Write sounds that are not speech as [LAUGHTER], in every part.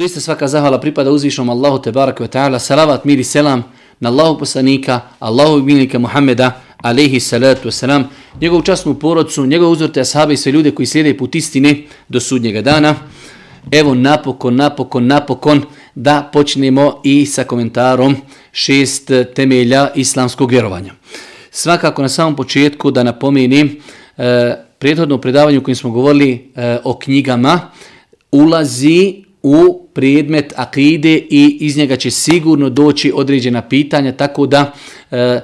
Doista svaka zahvala pripada uzvišnom Allahu te baraka ve ta'ala. Salavat, miri selam na Allahu poslanika, Allahu milnika Muhammeda, alaihi salatu wasalam, njegovu časnu porodcu, njegovu uzorte ashabe i sve ljude koji slijede put istine do sudnjega dana. Evo napokon, napokon, napokon da počnemo i sa komentarom šest temelja islamskog vjerovanja. Svakako na samom početku da napomenim e, prethodno predavanju kojim smo govorili e, o knjigama ulazi u predmet akide i iz njega će sigurno doći određena pitanja, tako da e,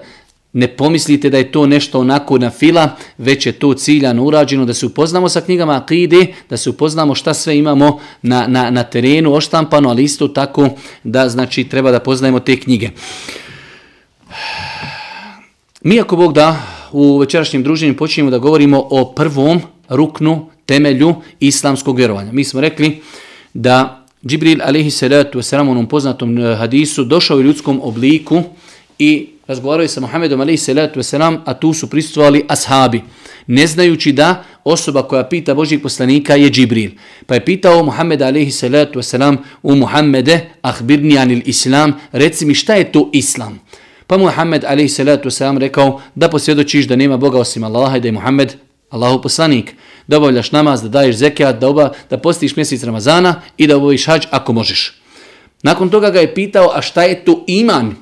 ne pomislite da je to nešto onako na fila, već je to ciljano urađeno da se upoznamo sa knjigama akide, da se upoznamo šta sve imamo na, na, na terenu oštampano, ali isto tako da znači treba da poznajemo te knjige. Mi ako Bog da u večerašnjem druženju počinjemo da govorimo o prvom ruknu temelju islamskog vjerovanja. Mi smo rekli da Džibril alaihi salatu wasalam onom poznatom e, hadisu došao u ljudskom obliku i razgovarao je sa Muhammedom alaihi salatu wasalam, a tu su pristovali ashabi, ne znajući da osoba koja pita Božih poslanika je Džibril. Pa je pitao Muhammed alaihi salatu wasalam u Muhammede, ahbirni anil islam, reci mi šta je to islam? Pa Muhammed alaihi salatu wasalam rekao da posvjedočiš da nema Boga osim Allaha i da je Muhammed Allahu poslanik da obavljaš namaz, da daješ zekijat, da, oba, da postiš mjesec Ramazana i da obaviš hađ ako možeš. Nakon toga ga je pitao, a šta je to iman?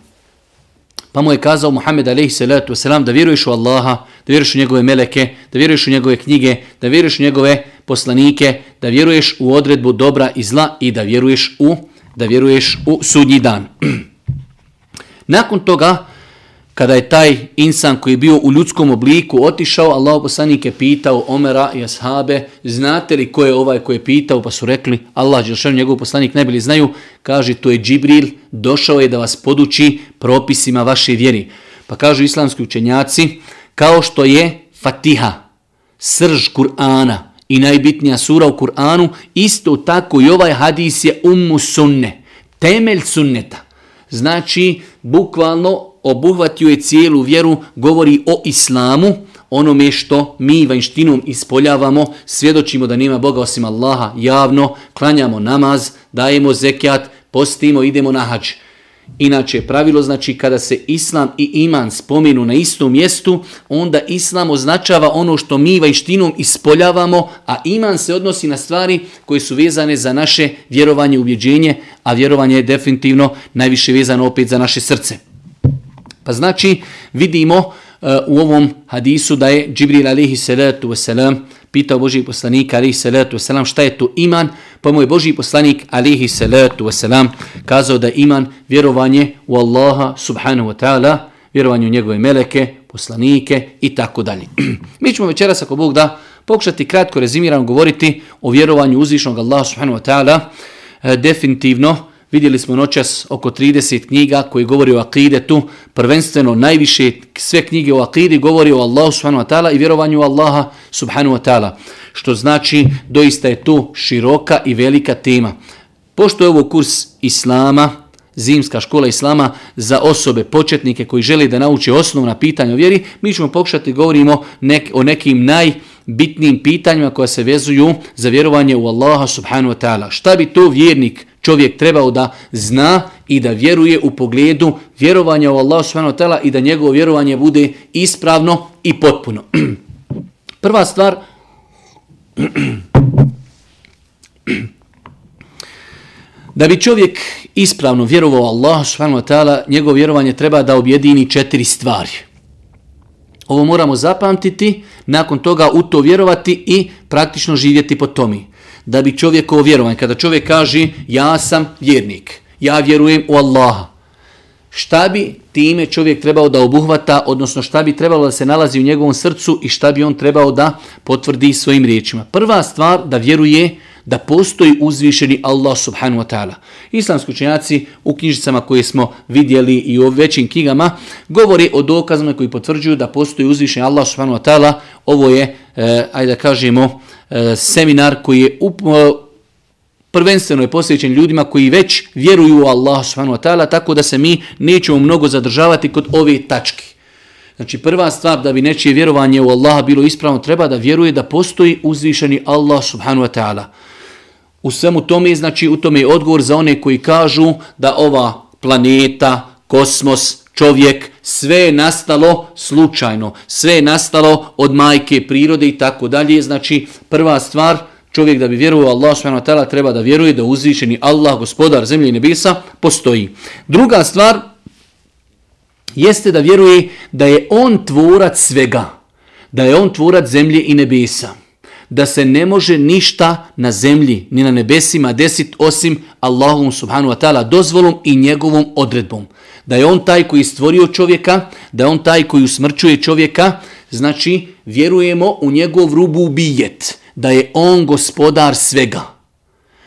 Pa mu je kazao Muhammed a.s. salatu da vjeruješ u Allaha, da vjeruješ u njegove meleke, da vjeruješ u njegove knjige, da vjeruješ u njegove poslanike, da vjeruješ u odredbu dobra i zla i da vjeruješ u, da vjeruješ u sudnji dan. [CLEARS THROAT] Nakon toga, kada je taj insan koji je bio u ljudskom obliku otišao, Allah poslanik je pitao Omera i Ashabe, znate li ko je ovaj koji je pitao, pa su rekli, Allah, Đelšan, njegov poslanik najbolji znaju, kaže, to je Džibril, došao je da vas poduči propisima vaše vjeri. Pa kažu islamski učenjaci, kao što je Fatiha, srž Kur'ana i najbitnija sura u Kur'anu, isto tako i ovaj hadis je ummu sunne, temelj sunneta. Znači, bukvalno obuhvatio je cijelu vjeru, govori o islamu, onome što mi vanjštinom ispoljavamo, svjedočimo da nema Boga osim Allaha javno, klanjamo namaz, dajemo zekijat, postimo, idemo na hađ. Inače, pravilo znači kada se islam i iman spomenu na istom mjestu, onda islam označava ono što mi vanjštinom ispoljavamo, a iman se odnosi na stvari koje su vezane za naše vjerovanje i ubjeđenje, a vjerovanje je definitivno najviše vezano opet za naše srce. Pa znači vidimo uh, u ovom hadisu da je Džibril alihi salatu wasalam pitao Boži poslanik alihi salatu wasalam šta je to iman, pa mu je Boži poslanik alihi salatu wasalam kazao da iman vjerovanje u Allaha subhanahu wa ta'ala, vjerovanje u njegove meleke, poslanike i tako dalje. [CLEARS THROAT] Mi ćemo večeras ako Bog da pokušati kratko rezimirano govoriti o vjerovanju uzvišnog Allaha subhanahu wa ta'ala, uh, definitivno Vidjeli smo noćas oko 30 knjiga koji govori o akidetu, prvenstveno najviše sve knjige o akidi govori o Allahu subhanahu wa ta'ala i vjerovanju u Allaha subhanahu wa ta'ala. Što znači doista je to široka i velika tema. Pošto je ovo kurs Islama, zimska škola Islama za osobe, početnike koji žele da nauče osnovna pitanja o vjeri, mi ćemo pokušati govorimo nek, o nekim bitnim pitanjima koja se vezuju za vjerovanje u Allaha subhanahu wa ta'ala. Šta bi to vjernik čovjek trebao da zna i da vjeruje u pogledu vjerovanja u Allaha subhanahu wa ta'ala i da njegovo vjerovanje bude ispravno i potpuno. [CLEARS THROAT] Prva stvar [CLEARS THROAT] da bi čovjek ispravno vjerovao u Allah subhanahu wa ta'ala, njegovo vjerovanje treba da objedini četiri stvari. Ovo moramo zapamtiti, nakon toga u to vjerovati i praktično živjeti po tomi da bi čovjekovo vjerovanje, kada čovjek kaže ja sam vjernik, ja vjerujem u Allaha, šta bi time čovjek trebao da obuhvata, odnosno šta bi trebalo da se nalazi u njegovom srcu i šta bi on trebao da potvrdi svojim riječima. Prva stvar da vjeruje da postoji uzvišeni Allah subhanahu wa ta'ala. Islamski učenjaci u knjižicama koje smo vidjeli i u većim knjigama govori o dokazama koji potvrđuju da postoji uzvišeni Allah subhanahu wa ta'ala. Ovo je, eh, ajde da kažemo, eh, seminar koji je up, e, prvenstveno je posvećen ljudima koji već vjeruju u Allah subhanahu wa ta'ala, tako da se mi nećemo mnogo zadržavati kod ove tačke. Znači prva stvar da bi nečije vjerovanje u Allaha bilo ispravno, treba da vjeruje da postoji uzvišeni Allah subhanahu wa ta'ala u svemu tome, znači u tome je odgovor za one koji kažu da ova planeta, kosmos, čovjek, sve je nastalo slučajno, sve je nastalo od majke prirode i tako dalje. Znači prva stvar, čovjek da bi vjerovao Allah subhanahu wa ta'ala treba da vjeruje da uzvišeni Allah, gospodar zemlje i nebesa, postoji. Druga stvar jeste da vjeruje da je on tvorac svega, da je on tvorac zemlje i nebesa da se ne može ništa na zemlji ni na nebesima desiti osim Allahom subhanu wa ta'ala dozvolom i njegovom odredbom. Da je on taj koji stvorio čovjeka, da je on taj koji usmrćuje čovjeka, znači vjerujemo u njegov rubu bijet, da je on gospodar svega.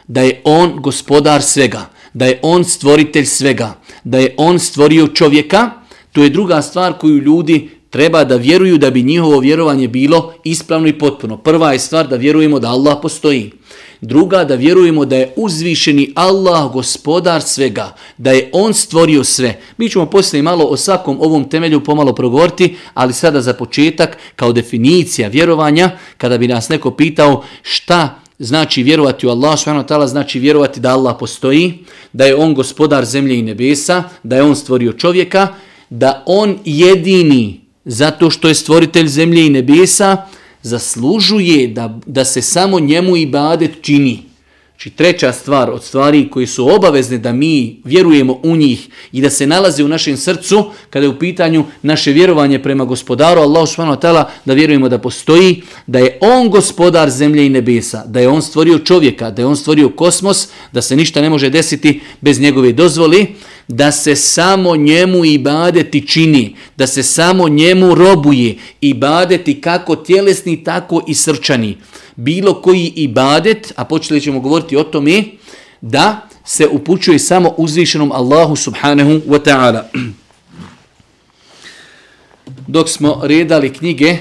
Da je on gospodar svega, da je on stvoritelj svega, da je on stvorio čovjeka, to je druga stvar koju ljudi treba da vjeruju da bi njihovo vjerovanje bilo ispravno i potpuno. Prva je stvar da vjerujemo da Allah postoji. Druga da vjerujemo da je uzvišeni Allah gospodar svega, da je On stvorio sve. Mi ćemo poslije malo o svakom ovom temelju pomalo progovoriti, ali sada za početak kao definicija vjerovanja, kada bi nas neko pitao šta znači vjerovati u Allah subhanahu znači vjerovati da Allah postoji, da je On gospodar zemlje i nebesa, da je On stvorio čovjeka, da On jedini zato što je stvoritelj zemlje i nebesa, zaslužuje da, da se samo njemu i badet čini. Znači treća stvar od stvari koji su obavezne da mi vjerujemo u njih i da se nalaze u našem srcu kada je u pitanju naše vjerovanje prema gospodaru Allahu subhanahu wa da vjerujemo da postoji, da je on gospodar zemlje i nebesa, da je on stvorio čovjeka, da je on stvorio kosmos, da se ništa ne može desiti bez njegove dozvoli, da se samo njemu ibadeti čini, da se samo njemu robuje ibadeti kako tjelesni tako i srčani bilo koji ibadet, a počeli ćemo govoriti o tome, da se upućuje samo uzvišenom Allahu subhanahu wa ta'ala. [CLEARS THROAT] Dok smo redali knjige,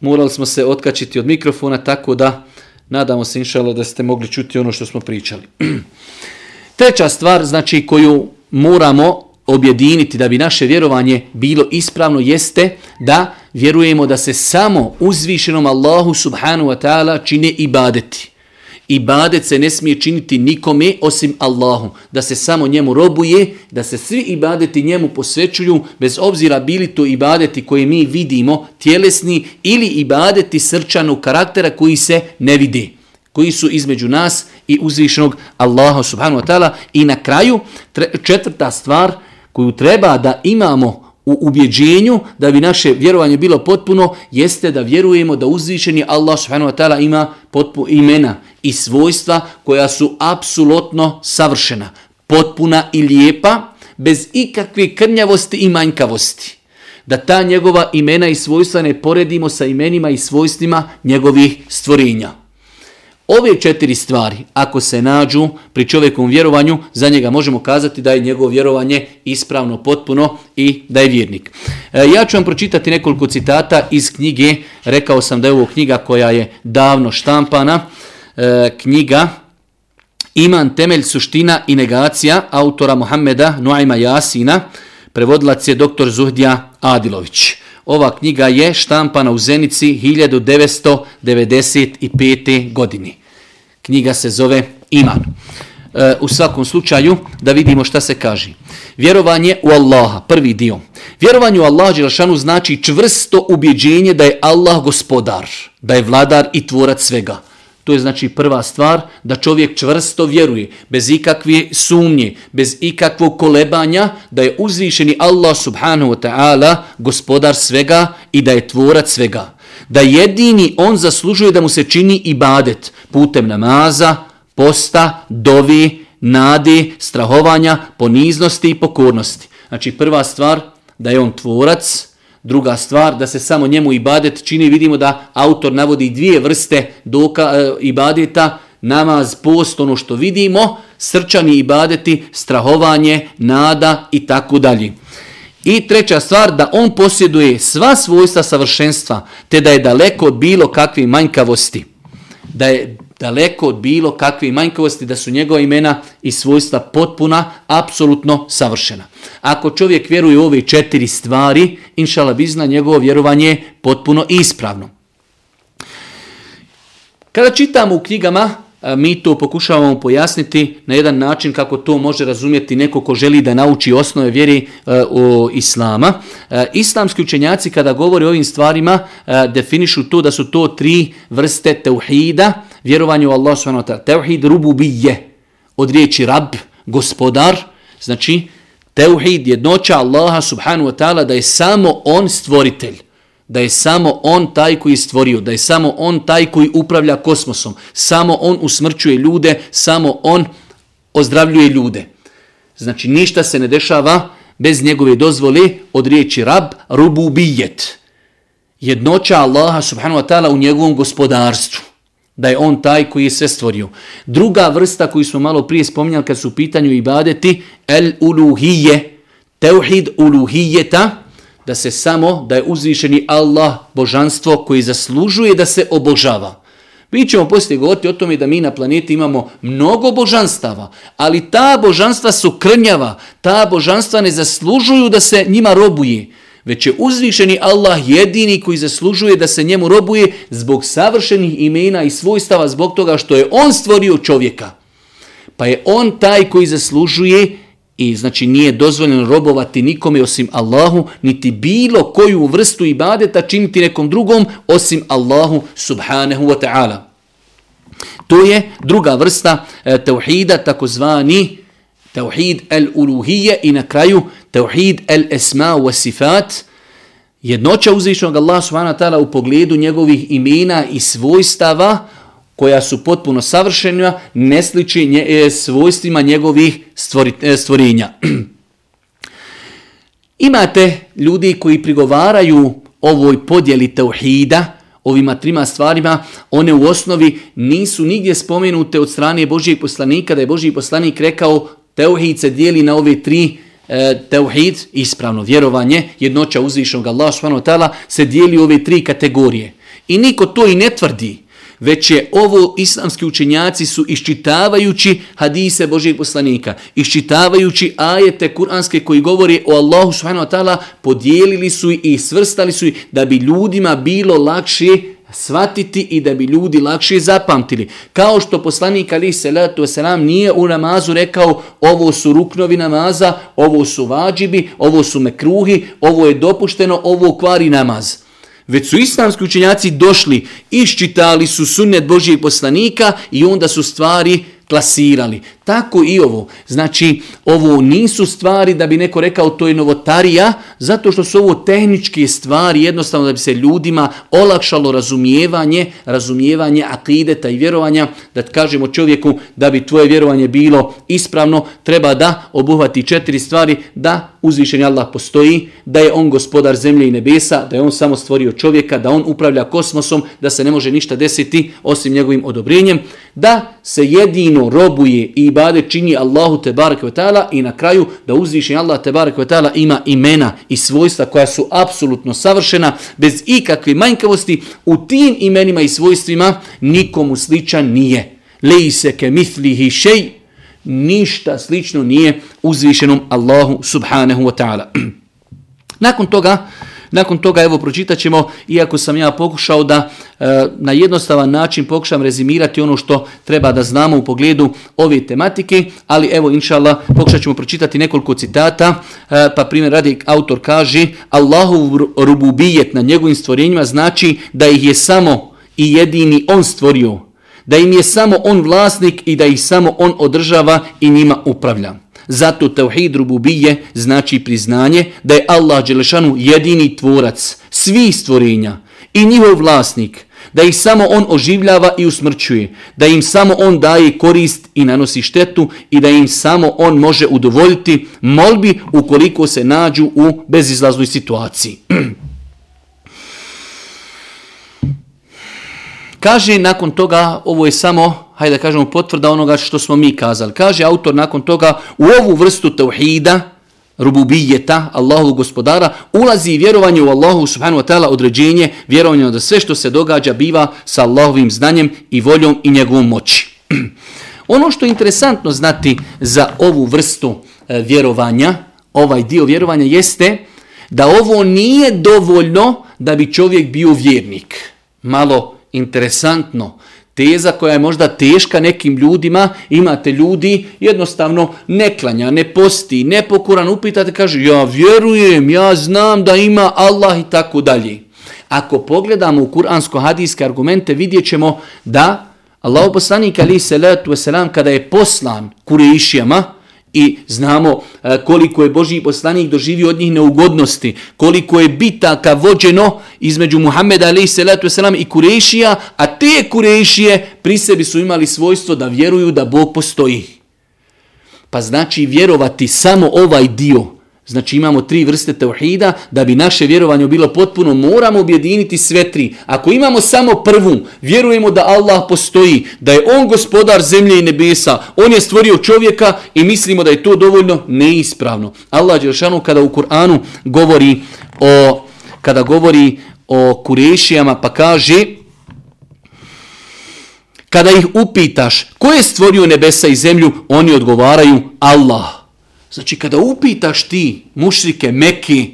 morali smo se otkačiti od mikrofona, tako da nadamo se inšalo da ste mogli čuti ono što smo pričali. [CLEARS THROAT] Treća stvar, znači koju moramo objediniti da bi naše vjerovanje bilo ispravno jeste da vjerujemo da se samo uzvišenom Allahu subhanu wa ta'ala čine ibadeti. Ibadet se ne smije činiti nikome osim Allahu. Da se samo njemu robuje, da se svi ibadeti njemu posvećuju, bez obzira bili to ibadeti koje mi vidimo, tjelesni, ili ibadeti srčanog karaktera koji se ne vidi koji su između nas i uzvišenog Allaha subhanahu wa ta'ala. I na kraju, četvrta stvar koju treba da imamo u ubjeđenju da bi naše vjerovanje bilo potpuno, jeste da vjerujemo da uzvišeni Allah subhanahu wa ta'ala ima potpu, imena i svojstva koja su apsolutno savršena, potpuna i lijepa, bez ikakve krnjavosti i manjkavosti. Da ta njegova imena i svojstva ne poredimo sa imenima i svojstvima njegovih stvorenja. Ove četiri stvari, ako se nađu pri čovjekovom vjerovanju, za njega možemo kazati da je njegovo vjerovanje ispravno, potpuno i da je vjernik. E, ja ću vam pročitati nekoliko citata iz knjige, rekao sam da je ovo knjiga koja je davno štampana, e, knjiga Iman temelj suština i negacija autora Mohameda Nuajma Jasina, prevodilac je dr. Zuhdija Adilović. Ova knjiga je štampana u Zenici 1995. godini. Knjiga se zove Iman. E, u svakom slučaju da vidimo šta se kaže. Vjerovanje u Allaha, prvi dio. Vjerovanje u Allaha Đelšanu znači čvrsto ubjeđenje da je Allah gospodar, da je vladar i tvorac svega. To je znači prva stvar, da čovjek čvrsto vjeruje, bez ikakve sumnje, bez ikakvog kolebanja, da je uzvišeni Allah subhanahu wa ta'ala gospodar svega i da je tvorac svega. Da jedini on zaslužuje da mu se čini ibadet putem namaza, posta, dovi, nade, strahovanja, poniznosti i pokornosti. Znači prva stvar, da je on tvorac, Druga stvar, da se samo njemu ibadet čini, vidimo da autor navodi dvije vrste doka, e, ibadeta, namaz, post, ono što vidimo, srčani ibadeti, strahovanje, nada i tako dalje. I treća stvar, da on posjeduje sva svojstva savršenstva, te da je daleko od bilo kakve manjkavosti. Da je daleko od bilo kakve manjkavosti, da su njegova imena i svojstva potpuna, apsolutno savršena. Ako čovjek vjeruje u ove četiri stvari, inšala bizna, njegovo vjerovanje je potpuno ispravno. Kada čitamo u knjigama mi to pokušavamo pojasniti na jedan način kako to može razumjeti neko ko želi da nauči osnove vjeri e, o Islama. E, islamski učenjaci kada govore o ovim stvarima e, definišu to da su to tri vrste teuhida, vjerovanje u Allah subhanahu Teuhid rububije, od riječi rab, gospodar, znači teuhid jednoća Allaha subhanahu wa ta'ala da je samo on stvoritelj da je samo on taj koji je stvorio, da je samo on taj koji upravlja kosmosom, samo on usmrćuje ljude, samo on ozdravljuje ljude. Znači ništa se ne dešava bez njegove dozvole od riječi rab, rububijet. Jednoća Allaha subhanahu wa ta'ala u njegovom gospodarstvu. Da je on taj koji je sve stvorio. Druga vrsta koju smo malo prije spominjali kad su u pitanju ibadeti, el uluhije, teuhid uluhijeta, da se samo, da je uzvišeni Allah božanstvo koji zaslužuje da se obožava. Mi ćemo poslije govoriti o tome da mi na planeti imamo mnogo božanstava, ali ta božanstva su krnjava, ta božanstva ne zaslužuju da se njima robuje, već je uzvišeni Allah jedini koji zaslužuje da se njemu robuje zbog savršenih imena i svojstava, zbog toga što je on stvorio čovjeka. Pa je on taj koji zaslužuje i znači nije dozvoljeno robovati nikome osim Allahu, niti bilo koju vrstu ibadeta činiti nekom drugom osim Allahu subhanahu wa ta'ala. To je druga vrsta e, tauhida, takozvani tauhid el-uluhije i na kraju tauhid el-esma wa sifat, jednoća uzvišnog Allah subhanahu wa ta'ala u pogledu njegovih imena i svojstava, koja su potpuno savršena, ne sliči nje, e, svojstvima njegovih stvori, e, stvorenja. [CLEARS THROAT] Imate ljudi koji prigovaraju ovoj podjeli tauhida, ovima trima stvarima, one u osnovi nisu nigdje spomenute od strane Božijeg poslanika, da je Božiji poslanik rekao tauhid se dijeli na ove tri e, teuhid, ispravno vjerovanje, jednoća uzvišnog Allah se dijeli u ove tri kategorije. I niko to i ne tvrdi već je ovo islamski učenjaci su iščitavajući hadise Božijeg poslanika, iščitavajući ajete kuranske koji govori o Allahu subhanahu wa ta'ala, podijelili su i svrstali su da bi ljudima bilo lakše shvatiti i da bi ljudi lakše zapamtili. Kao što poslanik ali Selatu Selam nije u namazu rekao ovo su ruknovi namaza, ovo su vađibi, ovo su mekruhi, ovo je dopušteno, ovo kvari namaz. Već su islamski učenjaci došli, iščitali su sunnet Božijeg poslanika i onda su stvari klasirali. Tako i ovo. Znači, ovo nisu stvari da bi neko rekao to je novotarija, zato što su ovo tehničke stvari, jednostavno da bi se ljudima olakšalo razumijevanje, razumijevanje akideta i vjerovanja, da kažemo čovjeku da bi tvoje vjerovanje bilo ispravno, treba da obuhvati četiri stvari, da uzvišenje Allah postoji, da je on gospodar zemlje i nebesa, da je on samo stvorio čovjeka, da on upravlja kosmosom, da se ne može ništa desiti osim njegovim odobrenjem, da se jedino robuje i ibade čini Allahu te barek taala i na kraju da uzvišeni Allah te barek taala ima imena i svojstva koja su apsolutno savršena bez ikakve manjkavosti u tim imenima i svojstvima nikomu sličan nije. Lejse ke mithlihi shay ništa slično nije uzvišenom Allahu subhanahu wa ta'ala. [CLEARS THROAT] Nakon toga nakon toga evo pročitat ćemo, iako sam ja pokušao da e, na jednostavan način pokušam rezimirati ono što treba da znamo u pogledu ove tematike, ali evo inšallah pokušat ćemo pročitati nekoliko citata, e, pa primjer radi autor kaže Allahu rububijet na njegovim stvorenjima znači da ih je samo i jedini on stvorio, da im je samo on vlasnik i da ih samo on održava i njima upravlja. Zato tauhid rububije znači priznanje da je Allah Đelešanu jedini tvorac svih stvorenja i njihov vlasnik, da ih samo on oživljava i usmrćuje, da im samo on daje korist i nanosi štetu i da im samo on može udovoljiti molbi ukoliko se nađu u bezizlaznoj situaciji. [CLEARS THROAT] Kaže nakon toga, ovo je samo, hajde da kažemo, potvrda onoga što smo mi kazali. Kaže autor nakon toga, u ovu vrstu tauhida, rububijeta, Allahu gospodara, ulazi vjerovanje u Allahu subhanahu wa ta'ala određenje, vjerovanje da sve što se događa biva sa Allahovim znanjem i voljom i njegovom moći. [CLEARS THROAT] ono što je interesantno znati za ovu vrstu e, vjerovanja, ovaj dio vjerovanja jeste da ovo nije dovoljno da bi čovjek bio vjernik. Malo interesantno. Teza koja je možda teška nekim ljudima, imate ljudi jednostavno ne klanja, ne posti, nepokoran, upitate, kaže ja vjerujem, ja znam da ima Allah i tako dalje. Ako pogledamo u kuransko-hadijske argumente, vidjet ćemo da Allah poslanik ali salatu wasalam kada je poslan Kurešijama, i znamo e, koliko je Boži poslanik doživio od njih neugodnosti, koliko je bitaka vođeno između Muhammeda a.s. i Kurešija, a te Kurešije pri sebi su imali svojstvo da vjeruju da Bog postoji. Pa znači vjerovati samo ovaj dio, Znači imamo tri vrste tauhida, da bi naše vjerovanje bilo potpuno, moramo objediniti sve tri. Ako imamo samo prvu, vjerujemo da Allah postoji, da je On gospodar zemlje i nebesa, On je stvorio čovjeka i mislimo da je to dovoljno neispravno. Allah Đelšanu kada u Kur'anu govori o, kada govori o kurešijama pa kaže kada ih upitaš ko je stvorio nebesa i zemlju, oni odgovaraju Allah. Znači, kada upitaš ti mušrike Meki,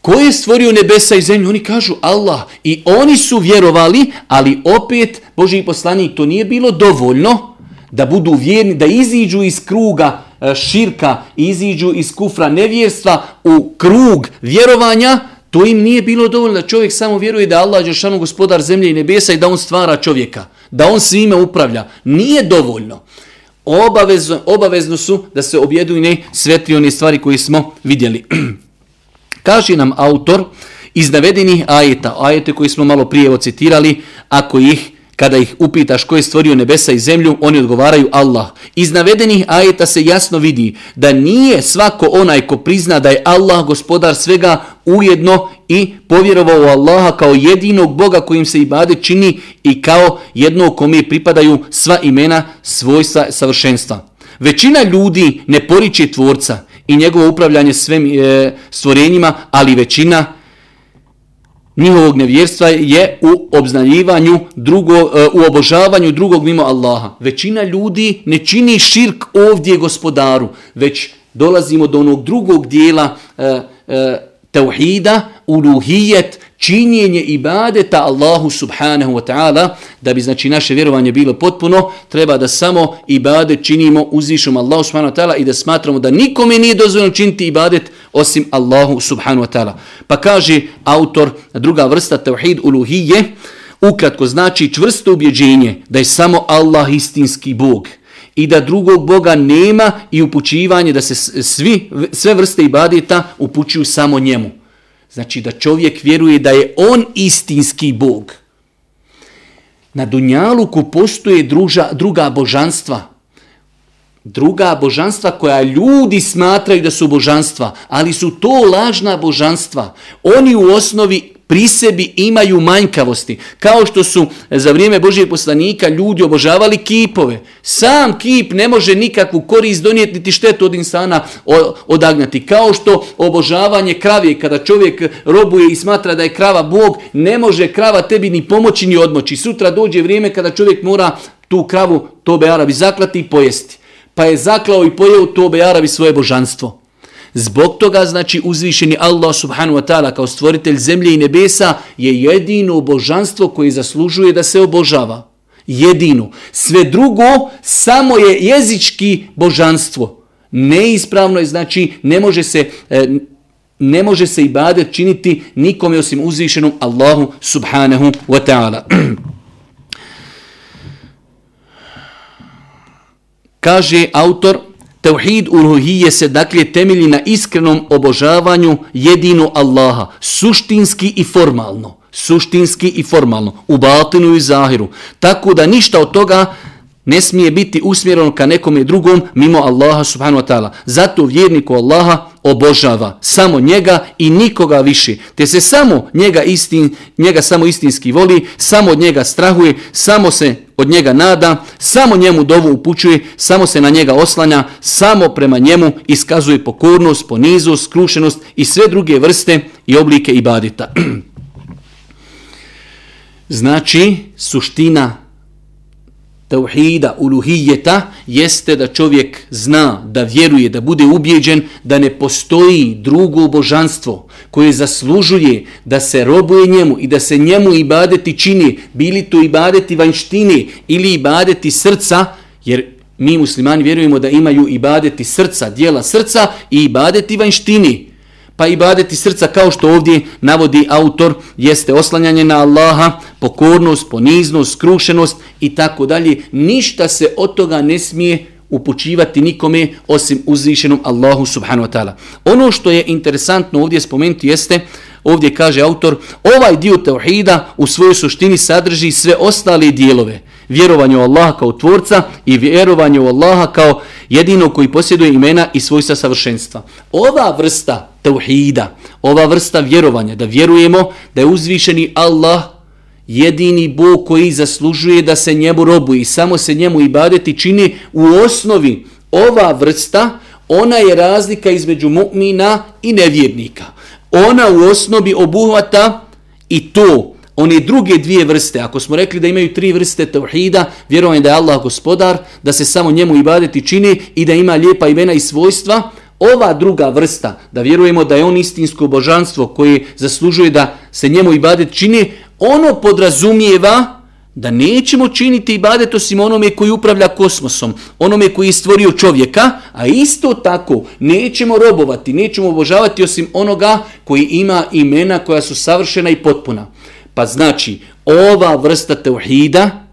ko je stvorio nebesa i zemlju, oni kažu Allah. I oni su vjerovali, ali opet, Boži poslanik, to nije bilo dovoljno da budu vjerni, da iziđu iz kruga e, širka, iziđu iz kufra nevjerstva u krug vjerovanja, to im nije bilo dovoljno da čovjek samo vjeruje da Allah je šanu gospodar zemlje i nebesa i da on stvara čovjeka, da on svime upravlja. Nije dovoljno obavezno, obavezno su da se objedine sve tri one stvari koje smo vidjeli. [CLEARS THROAT] Kaže nam autor iz navedenih ajeta, ajete koji smo malo prije ocitirali, ako ih kada ih upitaš ko je stvorio nebesa i zemlju, oni odgovaraju Allah. Iz navedenih ajeta se jasno vidi da nije svako onaj ko prizna da je Allah gospodar svega ujedno i povjerovao u Allaha kao jedinog Boga kojim se ibade čini i kao jednog kome pripadaju sva imena svojstva savršenstva. Većina ljudi ne poriče tvorca i njegovo upravljanje svem e, stvorenjima, ali većina njihovog nevjerstva je u obznaljivanju drugo, e, u obožavanju drugog mimo Allaha. Većina ljudi ne čini širk ovdje gospodaru, već dolazimo do onog drugog dijela e, e, tauhida, uluhijet, činjenje ibadeta Allahu subhanahu wa ta'ala, da bi znači naše vjerovanje bilo potpuno, treba da samo ibadet činimo uzvišom Allahu subhanahu wa ta'ala i da smatramo da nikome nije dozvoljeno činiti ibadet osim Allahu subhanahu wa ta'ala. Pa kaže autor, druga vrsta tauhid uluhije, ukratko znači čvrsto ubjeđenje da je samo Allah istinski Bog i da drugog Boga nema i upućivanje da se svi, sve vrste ibadeta upućuju samo njemu. Znači da čovjek vjeruje da je on istinski Bog. Na Dunjaluku postoje druža, druga božanstva. Druga božanstva koja ljudi smatraju da su božanstva, ali su to lažna božanstva. Oni u osnovi pri sebi imaju manjkavosti. Kao što su e, za vrijeme Božijeg poslanika ljudi obožavali kipove. Sam kip ne može nikakvu korist donijeti niti štetu od insana odagnati. Kao što obožavanje kravije, kada čovjek robuje i smatra da je krava Bog, ne može krava tebi ni pomoći ni odmoći. Sutra dođe vrijeme kada čovjek mora tu kravu tobe Arabi zaklati i pojesti. Pa je zaklao i pojeo tobe Arabi svoje božanstvo. Zbog toga, znači, uzvišeni Allah subhanu wa ta'ala kao stvoritelj zemlje i nebesa je jedino božanstvo koje zaslužuje da se obožava. Jedino. Sve drugo samo je jezički božanstvo. Neispravno je, znači, ne može se... E, ne može se ibadet činiti nikome osim uzvišenom Allahu subhanahu wa ta'ala. [CLEARS THROAT] Kaže autor, Tauhid uluhije se dakle temelji na iskrenom obožavanju jedino Allaha, suštinski i formalno. Suštinski i formalno, u batinu i zahiru. Tako da ništa od toga ne smije biti usmjereno ka nekom drugom mimo Allaha subhanahu wa ta'ala. Zato vjerniku Allaha obožava samo njega i nikoga više. Te se samo njega, istin, njega samo istinski voli, samo od njega strahuje, samo se od njega nada, samo njemu dovu upućuje, samo se na njega oslanja, samo prema njemu iskazuje pokornost, ponizost, skrušenost i sve druge vrste i oblike ibadita. [CLEARS THROAT] znači, suština tauhida, uluhijeta, jeste da čovjek zna, da vjeruje, da bude ubjeđen, da ne postoji drugo božanstvo koje zaslužuje da se robuje njemu i da se njemu ibadeti čini, bili to ibadeti vanštine ili ibadeti srca, jer mi muslimani vjerujemo da imaju ibadeti srca, dijela srca i ibadeti vanštini pa ibadeti srca kao što ovdje navodi autor jeste oslanjanje na Allaha, pokornost, poniznost, skrušenost i tako dalje. Ništa se od toga ne smije upućivati nikome osim uzvišenom Allahu subhanahu wa ta'ala. Ono što je interesantno ovdje spomenuti jeste, ovdje kaže autor, ovaj dio tauhida u svojoj suštini sadrži sve ostale dijelove. Vjerovanje u Allaha kao tvorca i vjerovanje u Allaha kao jedino koji posjeduje imena i svojstva savršenstva. Ova vrsta tauhida, ova vrsta vjerovanja, da vjerujemo da je uzvišeni Allah jedini Bog koji zaslužuje da se njemu robu i samo se njemu ibadeti čini u osnovi ova vrsta, ona je razlika između mu'mina i nevjernika. Ona u osnovi obuhvata i to, one druge dvije vrste, ako smo rekli da imaju tri vrste tauhida, vjerovanje da je Allah gospodar, da se samo njemu ibadeti čini i da ima lijepa imena i svojstva, ova druga vrsta, da vjerujemo da je on istinsko božanstvo koje zaslužuje da se njemu ibadet čini, ono podrazumijeva da nećemo činiti ibadet osim onome koji upravlja kosmosom, onome koji je stvorio čovjeka, a isto tako nećemo robovati, nećemo obožavati osim onoga koji ima imena koja su savršena i potpuna. Pa znači, ova vrsta teuhida,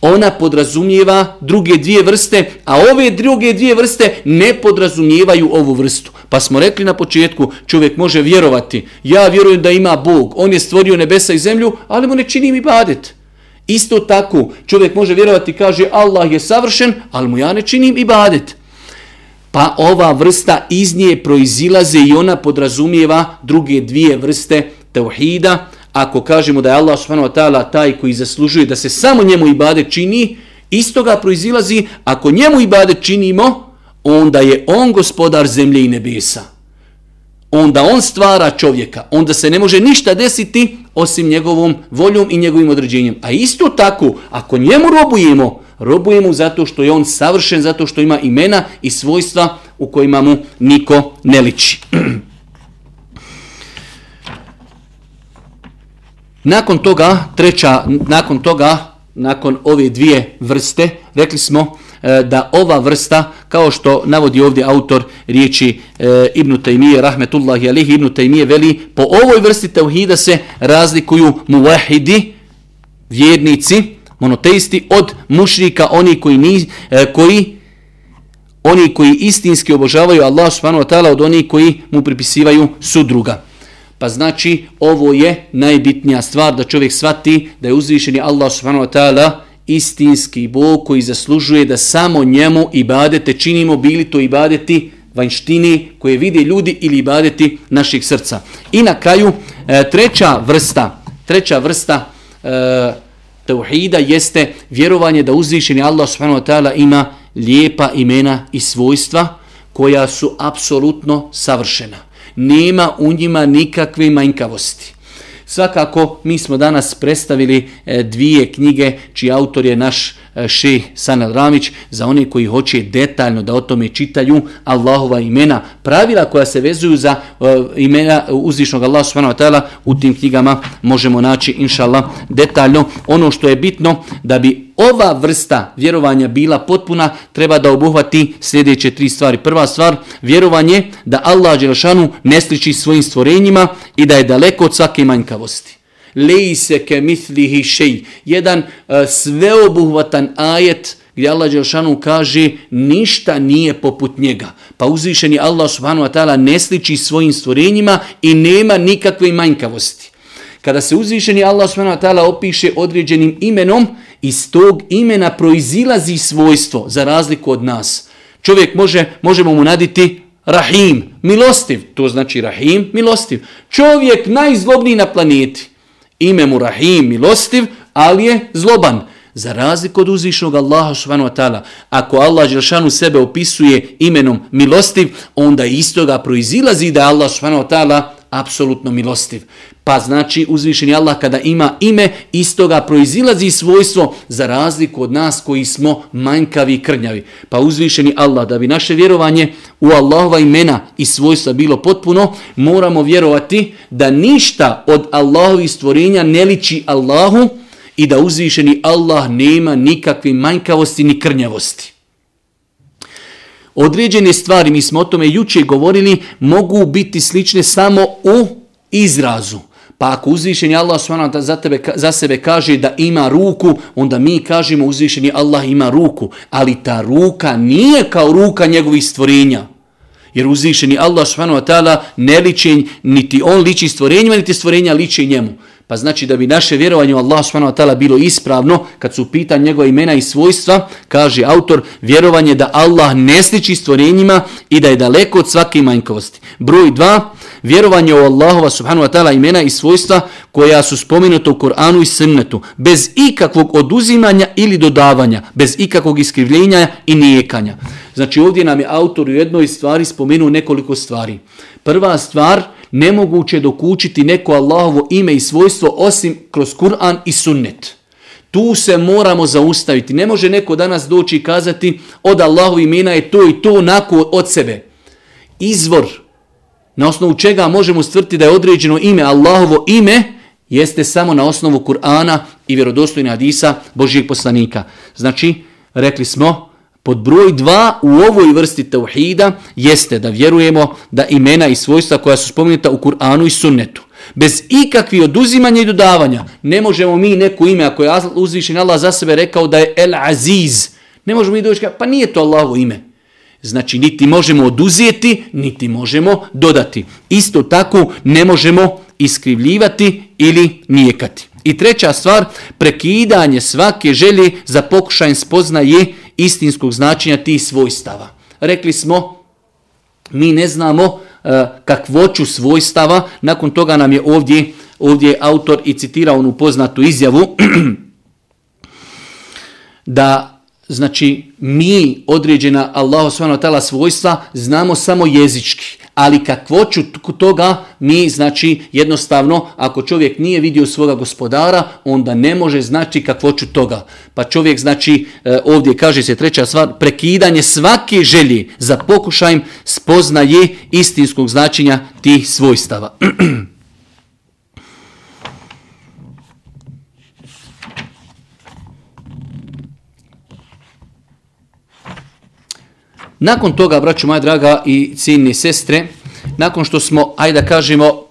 ona podrazumijeva druge dvije vrste, a ove druge dvije vrste ne podrazumijevaju ovu vrstu. Pa smo rekli na početku, čovjek može vjerovati, ja vjerujem da ima Bog, on je stvorio nebesa i zemlju, ali mu ne čini mi badet. Isto tako, čovjek može vjerovati, kaže Allah je savršen, ali mu ja ne činim ibadet. Pa ova vrsta iz nje proizilaze i ona podrazumijeva druge dvije vrste teuhida, ako kažemo da je Allah subhanahu wa ta'ala taj koji zaslužuje da se samo njemu ibade čini, isto ga proizilazi, ako njemu ibade činimo, onda je on gospodar zemlje i nebesa. Onda on stvara čovjeka, onda se ne može ništa desiti osim njegovom voljom i njegovim određenjem. A isto tako, ako njemu robujemo, robujemo zato što je on savršen, zato što ima imena i svojstva u kojima mu niko ne liči. [CLEARS THROAT] Nakon toga, treća, nakon toga, nakon ove dvije vrste, rekli smo e, da ova vrsta, kao što navodi ovdje autor riječi e, Ibn Taymije, rahmetullahi alihi, Ibn Taymije veli, po ovoj vrsti tauhida se razlikuju muvahidi, vjernici, monoteisti, od mušrika, oni koji, ni, e, koji oni koji istinski obožavaju Allah subhanahu wa ta'ala od onih koji mu pripisivaju sudruga. Pa znači ovo je najbitnija stvar da čovjek svati da je uzvišeni Allah subhanahu wa ta'ala istinski Bog koji zaslužuje da samo njemu ibadete činimo bili to ibadeti vanštini koje vide ljudi ili ibadeti naših srca. I na kraju e, treća vrsta, treća vrsta e, tauhida jeste vjerovanje da uzvišeni Allah subhanahu wa ta'ala ima lijepa imena i svojstva koja su apsolutno savršena nema u njima nikakve manjkavosti. Svakako, mi smo danas predstavili e, dvije knjige čiji autor je naš Eh, šeh Sanel Ramić za one koji hoće detaljno da o tome čitaju Allahova imena, pravila koja se vezuju za uh, imena uzvišnog Allaha subhanahu wa ta'ala u tim knjigama možemo naći inshallah detaljno. Ono što je bitno da bi ova vrsta vjerovanja bila potpuna, treba da obuhvati sljedeće tri stvari. Prva stvar, vjerovanje da Allah Đelšanu ne sliči svojim stvorenjima i da je daleko od svake manjkavosti lejse ke mislihi šej. Jedan uh, sveobuhvatan ajet gdje Allah Đelšanu kaže ništa nije poput njega. Pa uzvišeni Allah subhanahu wa ta'ala ne sliči svojim stvorenjima i nema nikakve manjkavosti. Kada se uzvišeni Allah subhanahu wa ta'ala opiše određenim imenom, iz tog imena proizilazi svojstvo za razliku od nas. Čovjek može, možemo mu naditi Rahim, milostiv, to znači Rahim, milostiv. Čovjek najzlobniji na planeti. Ime mu Rahim, milostiv, ali je zloban. Za razliku od uzvišnog Allaha subhanahu wa ta'ala, ako Allah Đelšanu sebe opisuje imenom milostiv, onda iz toga proizilazi da Allah subhanahu wa ta'ala apsolutno milostiv. Pa znači uzvišeni Allah kada ima ime, iz toga proizilazi svojstvo za razliku od nas koji smo manjkavi i krnjavi. Pa uzvišeni Allah, da bi naše vjerovanje u Allahova imena i svojstva bilo potpuno, moramo vjerovati da ništa od Allahovih stvorenja ne liči Allahu i da uzvišeni Allah nema nikakve manjkavosti ni krnjavosti. Određene stvari, mi smo o tome juče govorili, mogu biti slične samo u izrazu. Pa ako uzvišeni Allah za, tebe, za sebe kaže da ima ruku, onda mi kažemo uzvišeni Allah ima ruku. Ali ta ruka nije kao ruka njegovih stvorenja. Jer uzvišeni Allah ne liči, niti on liči stvorenjima, niti stvorenja liči njemu. Pa znači da bi naše vjerovanje u Allah subhanahu bilo ispravno, kad su pitan njegova imena i svojstva, kaže autor, vjerovanje da Allah ne sliči stvorenjima i da je daleko od svake manjkovosti. Broj 2, vjerovanje u Allahova subhanahu wa ta'ala imena i svojstva koja su spomenuta u Koranu i Sunnetu, bez ikakvog oduzimanja ili dodavanja, bez ikakvog iskrivljenja i nijekanja. Znači ovdje nam je autor u jednoj stvari spomenuo nekoliko stvari. Prva stvar, nemoguće dokučiti neko Allahovo ime i svojstvo osim kroz Kur'an i sunnet. Tu se moramo zaustaviti. Ne može neko danas doći i kazati od Allahovi imena je to i to onako od sebe. Izvor na osnovu čega možemo stvrti da je određeno ime Allahovo ime jeste samo na osnovu Kur'ana i vjerodostojnih hadisa Božijeg poslanika. Znači, rekli smo, pod broj dva u ovoj vrsti tauhida jeste da vjerujemo da imena i svojstva koja su spomenuta u Kur'anu i sunnetu. Bez ikakvih oduzimanja i dodavanja. Ne možemo mi neko ime, ako je uzvišen Allah za sebe rekao da je El Aziz. Ne možemo mi doći pa nije to Allahovo ime. Znači, niti možemo oduzijeti, niti možemo dodati. Isto tako ne možemo iskrivljivati ili nijekati. I treća stvar, prekidanje svake želje za pokušajem spoznaje istinskog značenja tih svojstava. Rekli smo, mi ne znamo e, kakvoću svojstava, nakon toga nam je ovdje, ovdje autor i citirao onu poznatu izjavu [CLEARS THROAT] da znači mi određena Allahu subhanahu svojstva znamo samo jezički, ali kakvoću toga mi znači jednostavno ako čovjek nije vidio svoga gospodara onda ne može znači kakvoću toga. Pa čovjek znači e, ovdje kaže se treća stvar prekidanje svake želje za pokušajem spoznaje istinskog značenja tih svojstava. [CLEARS THROAT] Nakon toga, braću moja draga i ciljni sestre, nakon što smo, ajde da kažemo,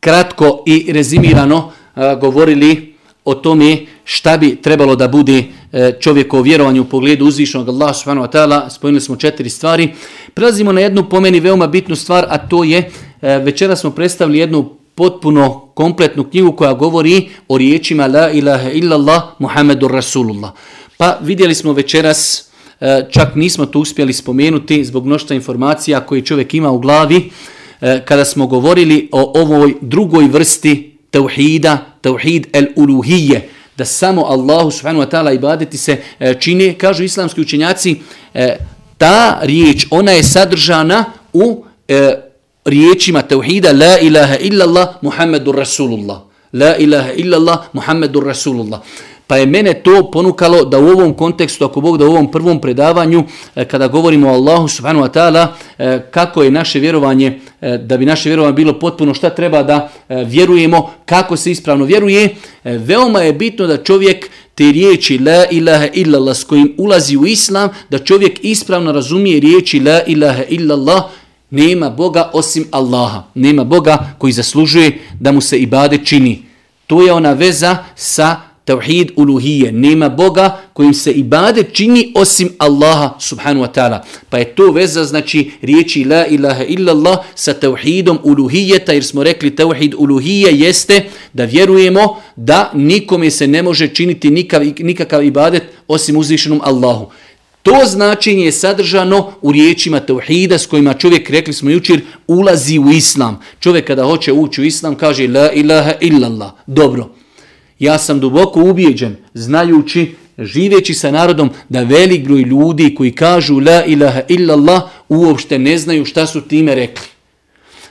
kratko i rezimirano e, govorili o tome šta bi trebalo da bude e, čovjeko vjerovanje u pogledu uzvišenog Allah subhanahu wa ta'ala, spojili smo četiri stvari. Prelazimo na jednu po meni veoma bitnu stvar, a to je, e, večera smo predstavili jednu potpuno kompletnu knjigu koja govori o riječima La ilaha illallah Muhammedur Rasulullah. Pa vidjeli smo večeras E, čak nismo to uspjeli spomenuti zbog mnoštva informacija koje čovjek ima u glavi, e, kada smo govorili o ovoj drugoj vrsti tauhida, tauhid el uluhije, da samo Allahu subhanahu wa ta'ala ibadeti se e, čine, čini, kažu islamski učenjaci, ta riječ, ona je sadržana u riječima tauhida la ilaha illallah Muhammedur Rasulullah. La ilaha illallah Muhammedur Rasulullah. Pa je mene to ponukalo da u ovom kontekstu, ako Bog da u ovom prvom predavanju, e, kada govorimo o Allahu subhanahu wa ta'ala, e, kako je naše vjerovanje, e, da bi naše vjerovanje bilo potpuno, šta treba da vjerujemo, kako se ispravno vjeruje, veoma je bitno da čovjek te riječi la ilaha illallah s kojim ulazi u islam, da čovjek ispravno razumije riječi la ilaha illallah, nema Boga osim Allaha. Nema Boga koji zaslužuje da mu se ibade čini. To je ona veza sa Tauhid uluhije. Nema Boga kojim se ibadet čini osim Allaha subhanu wa ta'ala. Pa je to veza znači riječi la ilaha illallah sa tauhidom uluhijeta jer smo rekli tauhid uluhije jeste da vjerujemo da nikome se ne može činiti nikav, nikakav ibadet osim uzvišenom Allahu. To značenje je sadržano u riječima tauhida s kojima čovjek, rekli smo jučer, ulazi u islam. Čovjek kada hoće ući u islam kaže la ilaha illallah. Dobro. Ja sam duboko ubijeđen, znajući, živeći sa narodom, da velik broj ljudi koji kažu la ilaha illallah uopšte ne znaju šta su time rekli.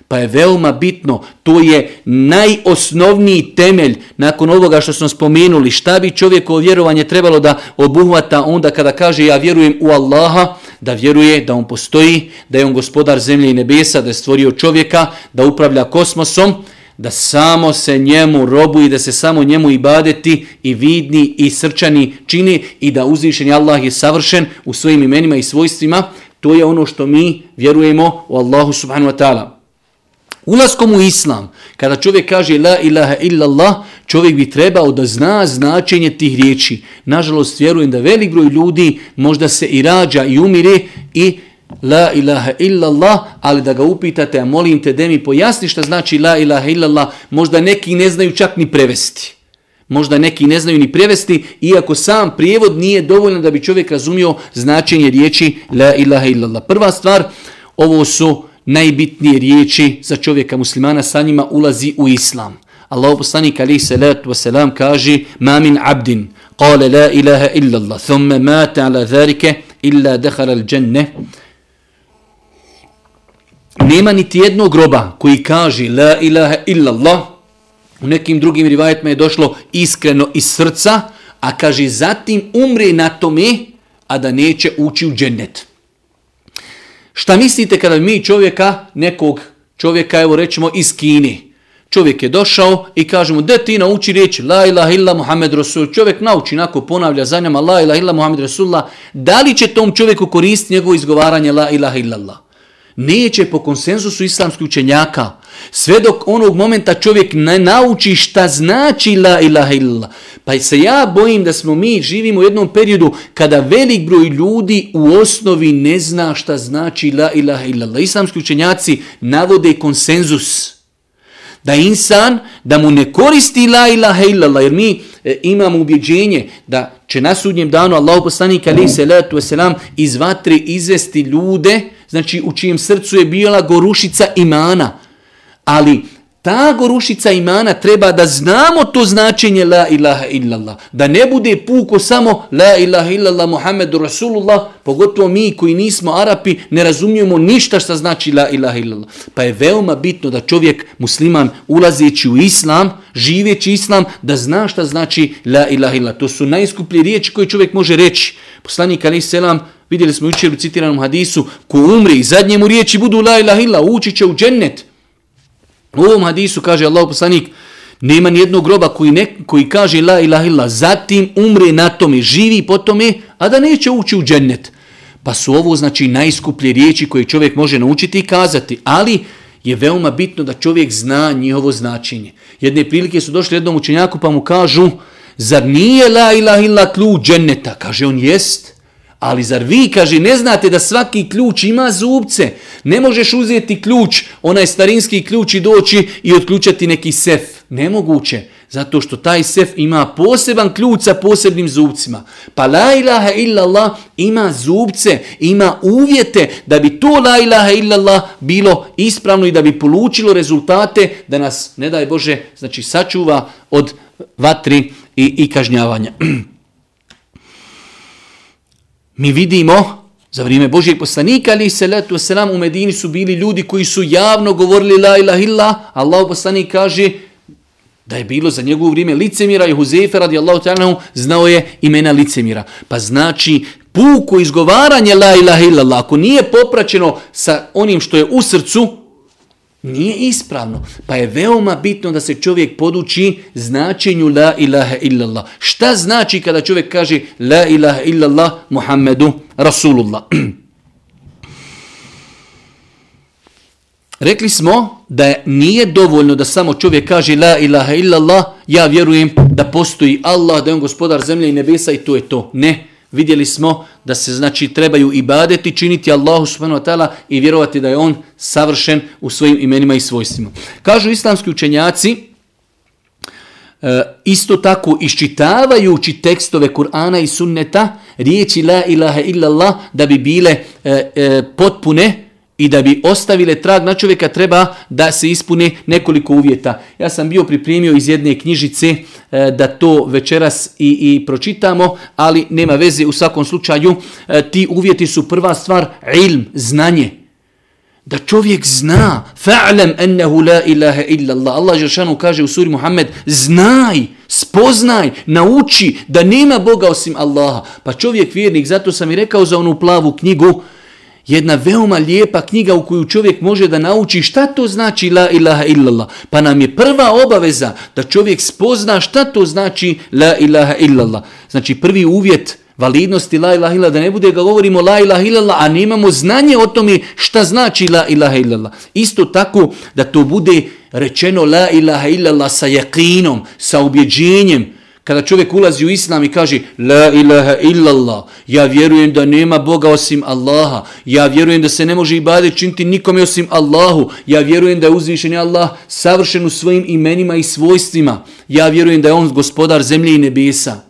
Pa je veoma bitno, to je najosnovniji temelj nakon ovoga što smo spomenuli, šta bi čovjekovo vjerovanje trebalo da obuhvata onda kada kaže ja vjerujem u Allaha, da vjeruje da on postoji, da je on gospodar zemlje i nebesa, da je stvorio čovjeka, da upravlja kosmosom, da samo se njemu robu i da se samo njemu ibadeti i vidni i srčani čini i da uzvišeni Allah je savršen u svojim imenima i svojstvima, to je ono što mi vjerujemo u Allahu subhanahu wa ta'ala. Ulaskom u islam, kada čovjek kaže la ilaha illallah, čovjek bi trebao da zna značenje tih riječi. Nažalost, vjerujem da velik broj ljudi možda se i rađa i umire i la ilaha illallah, ali da ga upitate, a molim te da mi pojasni šta znači la ilaha illallah, možda neki ne znaju čak ni prevesti. Možda neki ne znaju ni prevesti, iako sam prijevod nije dovoljno da bi čovjek razumio značenje riječi la ilaha illallah. Prva stvar, ovo su najbitnije riječi za čovjeka muslimana, sa njima ulazi u islam. Allah poslanik alaihi salatu wasalam kaže ma min abdin kale la ilaha illallah thumme mate ala dharike illa dehara al dženne nema niti jednog groba koji kaže la ilaha illallah, u nekim drugim rivajetima je došlo iskreno iz srca, a kaže zatim umre na tome, a da neće ući u džennet. Šta mislite kada mi čovjeka, nekog čovjeka, evo rećemo iz Kine, čovjek je došao i kaže mu, da ti nauči riječi la ilaha illa Muhammed Rasul, čovjek nauči, nako ponavlja za njama la ilaha illa Muhammed Rasulullah, da li će tom čovjeku koristiti njegovo izgovaranje la ilaha illallah? Neće po konsenzusu islamskih učenjaka, sve dok onog momenta čovjek ne nauči šta znači la ilaha illallah. Pa se ja bojim da smo mi živimo u jednom periodu kada velik broj ljudi u osnovi ne zna šta znači la ilaha illallah. Islamski učenjaci navode konsenzus da insan, da mu ne koristi la ilaha illallah, jer mi e, imamo ubjeđenje da će na sudnjem danu Allah poslanik alaih salatu wasalam iz vatre izvesti ljude, znači u čijem srcu je bila gorušica imana. Ali ta gorušica imana treba da znamo to značenje la ilaha illallah. Da ne bude puko samo la ilaha illallah Muhammedu Rasulullah, pogotovo mi koji nismo Arapi ne razumijemo ništa što znači la ilaha illallah. Pa je veoma bitno da čovjek musliman ulazeći u islam, živeći islam, da zna šta znači la ilaha illallah. To su najskuplje riječi koje čovjek može reći. Poslanik Ali Selam Vidjeli smo jučer u citiranom hadisu, ko umri i zadnje mu riječi budu la ilaha illa, ući će u džennet. U ovom hadisu kaže Allah poslanik, nema ni jednog groba koji, ne, koji kaže la ilaha illa, zatim umre na tome, živi po tome, a da neće ući u džennet. Pa su ovo znači najskuplje riječi koje čovjek može naučiti i kazati, ali je veoma bitno da čovjek zna njihovo značenje. Jedne prilike su došli jednom učenjaku pa mu kažu, zar nije la ilaha illa ključ dženneta? Kaže on, jest. Ali zar vi, kaže, ne znate da svaki ključ ima zubce? Ne možeš uzeti ključ, onaj starinski ključ i doći i otključati neki sef. Nemoguće. Zato što taj sef ima poseban ključ sa posebnim zubcima. Pa la ilaha illallah ima zubce, ima uvjete da bi to la ilaha illallah bilo ispravno i da bi polučilo rezultate da nas, ne daj Bože, znači sačuva od vatri i, i kažnjavanja. [CLEARS THROAT] Mi vidimo za vrijeme Božijeg poslanika ali se letu selam u Medini su bili ljudi koji su javno govorili la ilaha illa. Allah poslanik kaže da je bilo za njegovo vrijeme licemira i Huzefe radijallahu ta'ala znao je imena licemira. Pa znači puko izgovaranje la ilaha illallah, ako nije popraćeno sa onim što je u srcu, Nije ispravno. Pa je veoma bitno da se čovjek poduči značenju la ilaha illallah. Šta znači kada čovjek kaže la ilaha illallah Muhammedu Rasulullah? [CLEARS THROAT] Rekli smo da nije dovoljno da samo čovjek kaže la ilaha illallah, ja vjerujem da postoji Allah, da je on gospodar zemlje i nebesa i to je to. Ne vidjeli smo da se znači trebaju ibadeti, činiti Allahu subhanahu wa ta'ala i vjerovati da je on savršen u svojim imenima i svojstvima. Kažu islamski učenjaci, e, isto tako iščitavajući tekstove Kur'ana i sunneta, riječi la ilaha illallah da bi bile e, e, potpune, i da bi ostavile trag na čovjeka treba da se ispune nekoliko uvjeta. Ja sam bio pripremio iz jedne knjižice e, da to večeras i, i pročitamo, ali nema veze u svakom slučaju. E, ti uvjeti su prva stvar ilm, znanje. da čovjek zna fa'lam ennehu la ilaha illa Allah. Allah Žešanu kaže u suri Muhammed znaj, spoznaj, nauči da nema Boga osim Allaha. Pa čovjek vjernik, zato sam i rekao za onu plavu knjigu, jedna veoma lijepa knjiga u koju čovjek može da nauči šta to znači la ilaha illallah. Pa nam je prva obaveza da čovjek spozna šta to znači la ilaha illallah. Znači prvi uvjet validnosti la ilaha illallah, da ne bude ga govorimo la ilaha illallah, a nemamo znanje o tome šta znači la ilaha illallah. Isto tako da to bude rečeno la ilaha illallah sa jakinom, sa ubjeđenjem, Kada čovjek ulazi u islam i kaže La ilaha illallah, ja vjerujem da nema Boga osim Allaha, ja vjerujem da se ne može ibadet činiti nikome osim Allahu, ja vjerujem da je uzvišen Allah savršen u svojim imenima i svojstvima, ja vjerujem da je on gospodar zemlje i nebesa.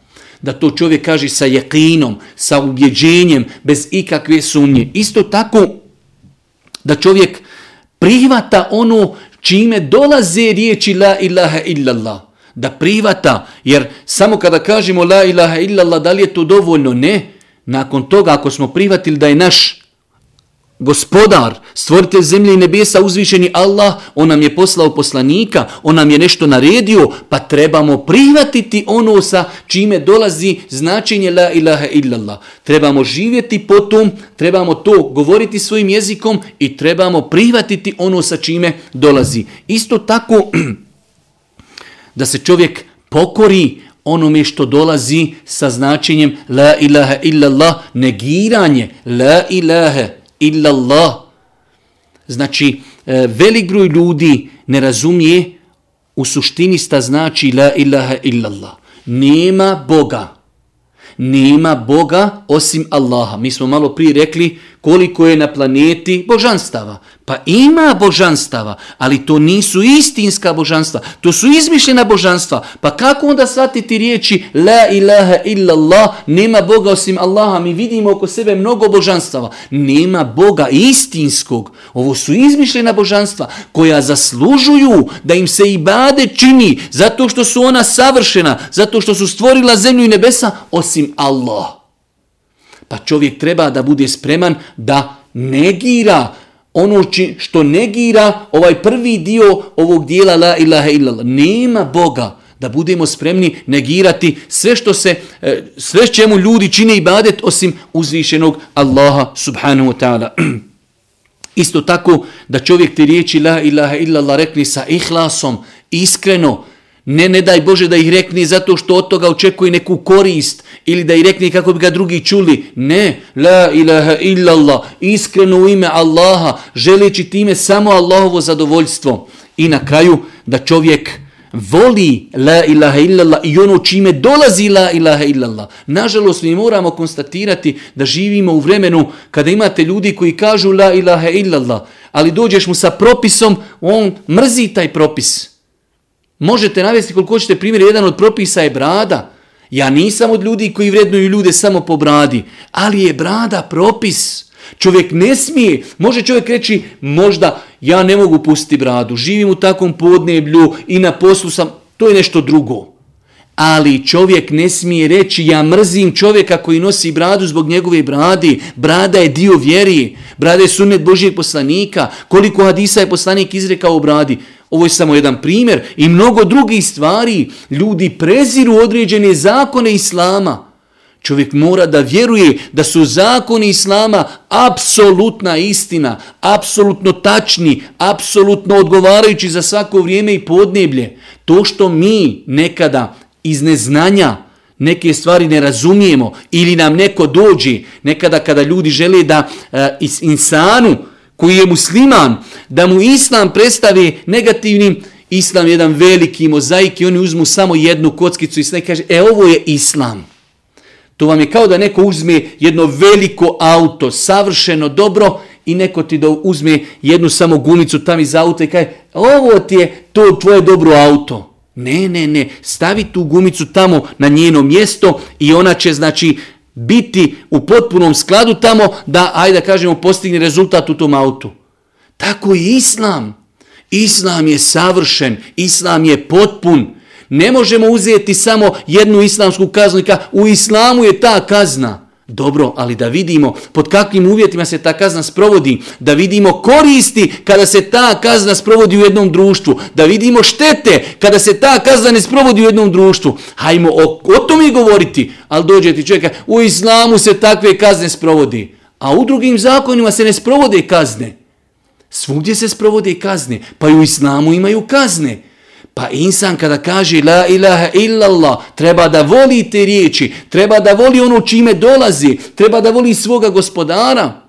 Da to čovjek kaže sa jekinom, sa ubjeđenjem, bez ikakve sumnje. Isto tako da čovjek prihvata ono čime dolaze riječi La ilaha illallah da privata, jer samo kada kažemo la ilaha illallah, da li je to dovoljno? Ne. Nakon toga, ako smo privatili da je naš gospodar, stvoritelj zemlje i nebesa, uzvišeni Allah, on nam je poslao poslanika, on nam je nešto naredio, pa trebamo prihvatiti ono sa čime dolazi značenje la ilaha illallah. Trebamo živjeti potom, trebamo to govoriti svojim jezikom i trebamo prihvatiti ono sa čime dolazi. Isto tako, [CLEARS THROAT] da se čovjek pokori onome što dolazi sa značenjem la ilaha illallah, negiranje la ilaha illallah. Znači, e, velik broj ljudi ne razumije u suštini sta znači la ilaha illallah. Nema Boga. Nema Boga osim Allaha. Mi smo malo prije rekli koliko je na planeti božanstava. Pa ima božanstava, ali to nisu istinska božanstva. To su izmišljena božanstva. Pa kako onda shvatiti riječi La ilaha illallah, nema Boga osim Allaha. Mi vidimo oko sebe mnogo božanstava. Nema Boga istinskog. Ovo su izmišljena božanstva koja zaslužuju da im se ibade čini zato što su ona savršena, zato što su stvorila zemlju i nebesa osim Allah. Pa čovjek treba da bude spreman da negira ono što negira ovaj prvi dio ovog dijela la ilaha illallah. Nema Boga da budemo spremni negirati sve što se, e, sve čemu ljudi čine ibadet osim uzvišenog Allaha subhanahu wa ta'ala. [CLEARS THROAT] Isto tako da čovjek ti riječi la ilaha illallah rekne sa ihlasom, iskreno, Ne, ne daj Bože da ih rekne zato što od toga očekuje neku korist ili da ih rekne kako bi ga drugi čuli. Ne, la ilaha illallah, iskreno u ime Allaha, želeći time samo Allahovo zadovoljstvo. I na kraju da čovjek voli la ilaha illallah i ono čime dolazi la ilaha illallah. Nažalost, mi moramo konstatirati da živimo u vremenu kada imate ljudi koji kažu la ilaha illallah, ali dođeš mu sa propisom, on mrzi taj propis. Možete navesti koliko hoćete primjer, jedan od propisa je brada. Ja nisam od ljudi koji vrednuju ljude samo po bradi, ali je brada propis. Čovjek ne smije, može čovjek reći, možda ja ne mogu pustiti bradu, živim u takvom podneblju i na poslu sam, to je nešto drugo. Ali čovjek ne smije reći, ja mrzim čovjeka koji nosi bradu zbog njegove bradi. Brada je dio vjeri, brada je sunet Božijeg poslanika. Koliko hadisa je poslanik izrekao u bradi? Ovo je samo jedan primjer i mnogo drugih stvari. Ljudi preziru određene zakone Islama. Čovjek mora da vjeruje da su zakoni Islama apsolutna istina, apsolutno tačni, apsolutno odgovarajući za svako vrijeme i podneblje. To što mi nekada iz neznanja neke stvari ne razumijemo ili nam neko dođe, nekada kada ljudi žele da e, insanu koji je musliman, da mu islam predstavi negativnim, islam je jedan veliki mozaik i oni uzmu samo jednu kockicu i sve kaže, e ovo je islam. To vam je kao da neko uzme jedno veliko auto, savršeno dobro, i neko ti da uzme jednu samo gumicu tam iz auta i kaže, ovo ti je to tvoje dobro auto. Ne, ne, ne, stavi tu gumicu tamo na njeno mjesto i ona će, znači, biti u potpunom skladu tamo da, ajde da kažemo, postigne rezultat u tom autu. Tako i islam. Islam je savršen, islam je potpun. Ne možemo uzeti samo jednu islamsku kaznu i u islamu je ta kazna. Dobro, ali da vidimo pod kakvim uvjetima se ta kazna sprovodi, da vidimo koristi kada se ta kazna sprovodi u jednom društvu, da vidimo štete kada se ta kazna ne sprovodi u jednom društvu. Hajmo o, o tome govoriti, ali dođe ti čovjek, u islamu se takve kazne sprovodi, a u drugim zakonima se ne sprovode kazne. Svugdje se sprovode kazne, pa i u islamu imaju kazne. Pa insan kada kaže la ilaha illallah, treba da voli te riječi, treba da voli ono čime dolazi, treba da voli svoga gospodara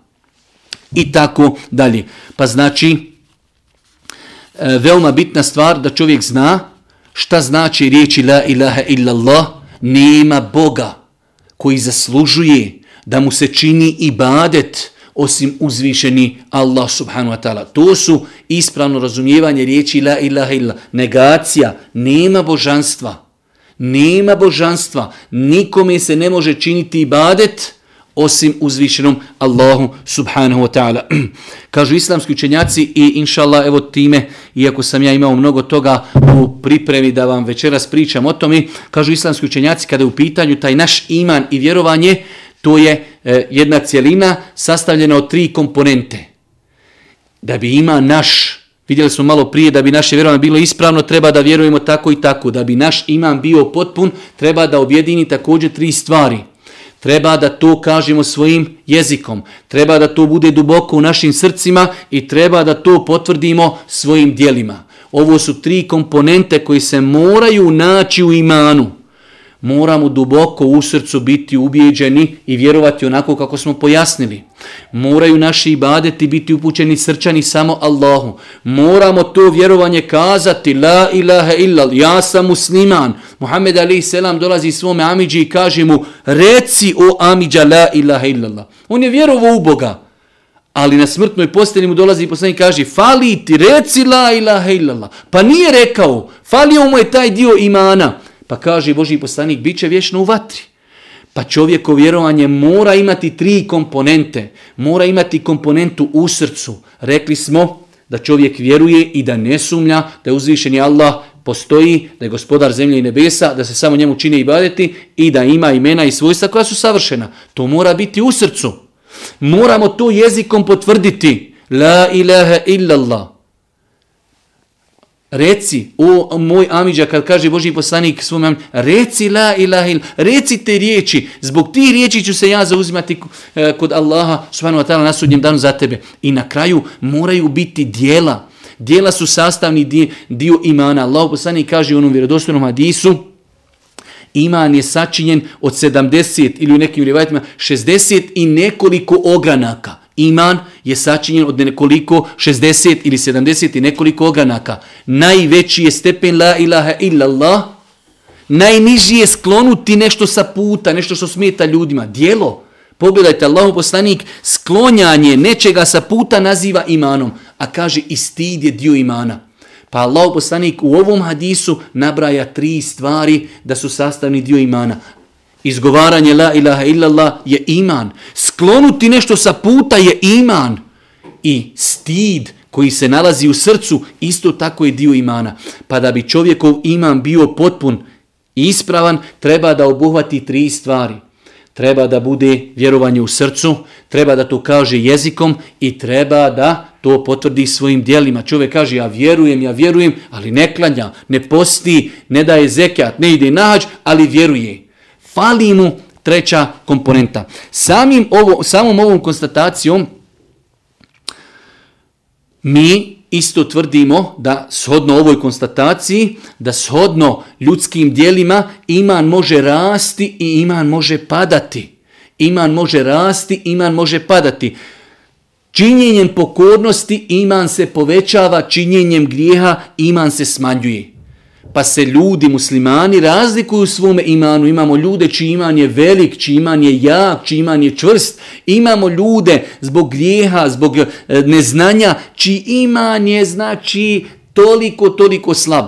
i tako dalje. Pa znači, e, veoma bitna stvar da čovjek zna šta znači riječi la ilaha illallah, nema Boga koji zaslužuje da mu se čini ibadet, osim uzvišeni Allah subhanu wa ta'ala. To su ispravno razumijevanje riječi la ilaha illa. Negacija, nema božanstva. Nema božanstva. Nikome se ne može činiti ibadet osim uzvišenom Allahu subhanahu wa ta'ala. [CLEARS THROAT] Kažu islamski učenjaci i inšallah evo time, iako sam ja imao mnogo toga u pripremi da vam večeras pričam o tome, kažu islamski učenjaci kada je u pitanju taj naš iman i vjerovanje, To je E, jedna cijelina sastavljena od tri komponente. Da bi ima naš, vidjeli smo malo prije, da bi naše vjerovanje bilo ispravno, treba da vjerujemo tako i tako. Da bi naš imam bio potpun, treba da objedini također tri stvari. Treba da to kažemo svojim jezikom, treba da to bude duboko u našim srcima i treba da to potvrdimo svojim dijelima. Ovo su tri komponente koji se moraju naći u imanu moramo duboko u srcu biti ubijeđeni i vjerovati onako kako smo pojasnili. Moraju naši ibadeti biti upućeni srčani samo Allahu. Moramo to vjerovanje kazati, la ilaha illa, ja sam musliman. Muhammed Ali selam dolazi svome Amidži i kaže mu, reci o Amidža la ilaha illa. On je vjerovao u Boga. Ali na smrtnoj postelji mu dolazi i poslanik kaže, fali ti, reci la ilaha illallah. Pa nije rekao, falio mu je taj dio imana. Pa kaže Boži poslanik, bit će vječno u vatri. Pa čovjeko vjerovanje mora imati tri komponente. Mora imati komponentu u srcu. Rekli smo da čovjek vjeruje i da ne sumlja, da je uzvišeni Allah postoji, da je gospodar zemlje i nebesa, da se samo njemu čine i badeti i da ima imena i svojstva koja su savršena. To mora biti u srcu. Moramo to jezikom potvrditi. La ilaha illallah. Reci, o moj Amidža, kad kaže Boži poslanik svom Amidža, reci la ilaha il, reci te riječi, zbog ti riječi ću se ja zauzimati eh, kod Allaha subhanahu wa ta'ala na sudnjem danu za tebe. I na kraju moraju biti dijela. Dijela su sastavni dio, dio imana. Allah poslanik kaže u onom vjerodostojnom hadisu, iman je sačinjen od 70 ili u nekim rivajtima 60 i nekoliko ogranaka. Iman je sačinjen od nekoliko 60 ili 70 i nekoliko ogranaka. Najveći je stepen la ilaha illallah. Najniži je sklonuti nešto sa puta, nešto što smeta ljudima. Dijelo. Pogledajte, Allah poslanik sklonjanje nečega sa puta naziva imanom. A kaže i stid je dio imana. Pa Allah poslanik u ovom hadisu nabraja tri stvari da su sastavni dio imana. Izgovaranje la ilaha illallah je iman. Sklonuti nešto sa puta je iman. I stid koji se nalazi u srcu isto tako je dio imana. Pa da bi čovjekov iman bio potpun i ispravan, treba da obuhvati tri stvari. Treba da bude vjerovanje u srcu, treba da to kaže jezikom i treba da to potvrdi svojim dijelima. Čovjek kaže ja vjerujem, ja vjerujem, ali ne klanja, ne posti, ne daje zekat, ne ide nađ, ali vjeruje fali mu treća komponenta. Samim ovo, samom ovom konstatacijom mi isto tvrdimo da shodno ovoj konstataciji, da shodno ljudskim dijelima iman može rasti i iman može padati. Iman može rasti, iman može padati. Činjenjem pokornosti iman se povećava, činjenjem grijeha iman se smanjuje pa se ljudi, muslimani, razlikuju u svome imanu. Imamo ljude čiji iman je velik, čiji iman je jak, čiji iman je čvrst. Imamo ljude zbog grijeha, zbog e, neznanja, čiji iman je, znači, toliko, toliko slab.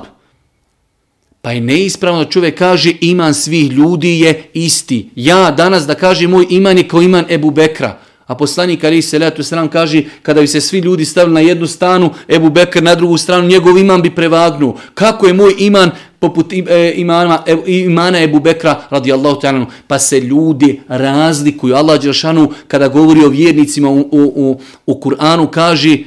Pa je neispravno da čovjek kaže iman svih ljudi je isti. Ja danas da kažem moj iman je kao iman Ebu Bekra. A poslanik Ali se letu sram kaže kada bi se svi ljudi stavili na jednu stranu, Ebu Bekr na drugu stranu, njegov iman bi prevagnuo. Kako je moj iman poput e, imana, imana Ebu Bekra radijallahu ta'ala, pa se ljudi razlikuju. Allah Đeršanu kada govori o vjernicima u, u, u, u Kur'anu kaže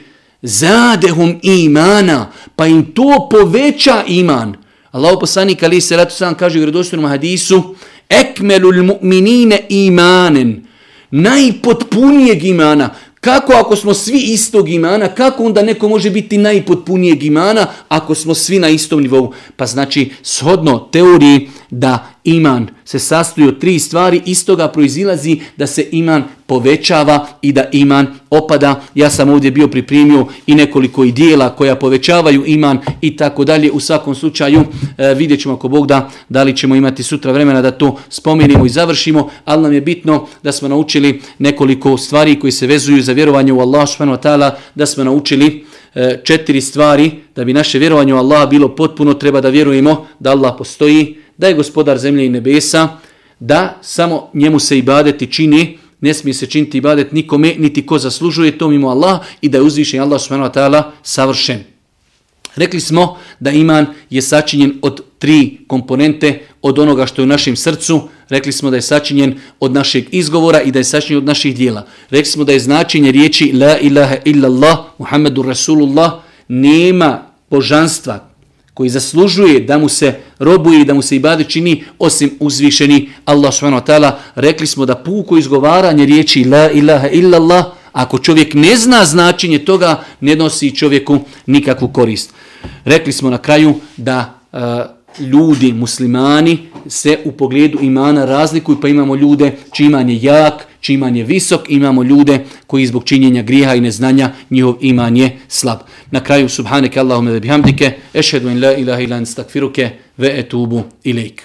zadehum imana, pa im to poveća iman. Allah poslanik ali se ratu kaže u redostojnom hadisu ekmelul mu'minine imanen najpotpunijeg imana. Kako ako smo svi istog imana, kako onda neko može biti najpotpunijeg imana ako smo svi na istom nivou? Pa znači, shodno teoriji da iman se sastoji od tri stvari, istoga proizilazi da se iman povećava i da iman opada. Ja sam ovdje bio pripremio i nekoliko i dijela koja povećavaju iman i tako dalje. U svakom slučaju e, vidjet ćemo ako Bog da, da li ćemo imati sutra vremena da to spomenimo i završimo, ali nam je bitno da smo naučili nekoliko stvari koji se vezuju za vjerovanje u Allah subhanahu wa ta'ala, da smo naučili e, četiri stvari da bi naše vjerovanje u Allah bilo potpuno, treba da vjerujemo da Allah postoji, da je gospodar zemlje i nebesa, da samo njemu se ibadeti čini, ne smije se činiti ibadet nikome, niti ko zaslužuje to mimo Allah i da je uzvišen Allah subhanahu wa ta'ala savršen. Rekli smo da iman je sačinjen od tri komponente od onoga što je u našem srcu. Rekli smo da je sačinjen od našeg izgovora i da je sačinjen od naših dijela. Rekli smo da je značenje riječi La ilaha illallah, Muhammedu Rasulullah, nema božanstva, koji zaslužuje da mu se robuje i da mu se ibade čini osim uzvišeni Allah subhanahu wa ta'ala. Rekli smo da puko izgovaranje riječi la ilaha illallah, ako čovjek ne zna značenje toga, ne nosi čovjeku nikakvu korist. Rekli smo na kraju da e, ljudi, muslimani, se u pogledu imana razlikuju, pa imamo ljude čiji iman je jak, Čiman je visok, imamo ljude koji zbog činjenja grijeha i neznanja njihov iman je slab. Na kraju, subhaneke Allahume da bihamdike, ešhedu in la ilaha ilan stakfiruke, ve etubu ilaik.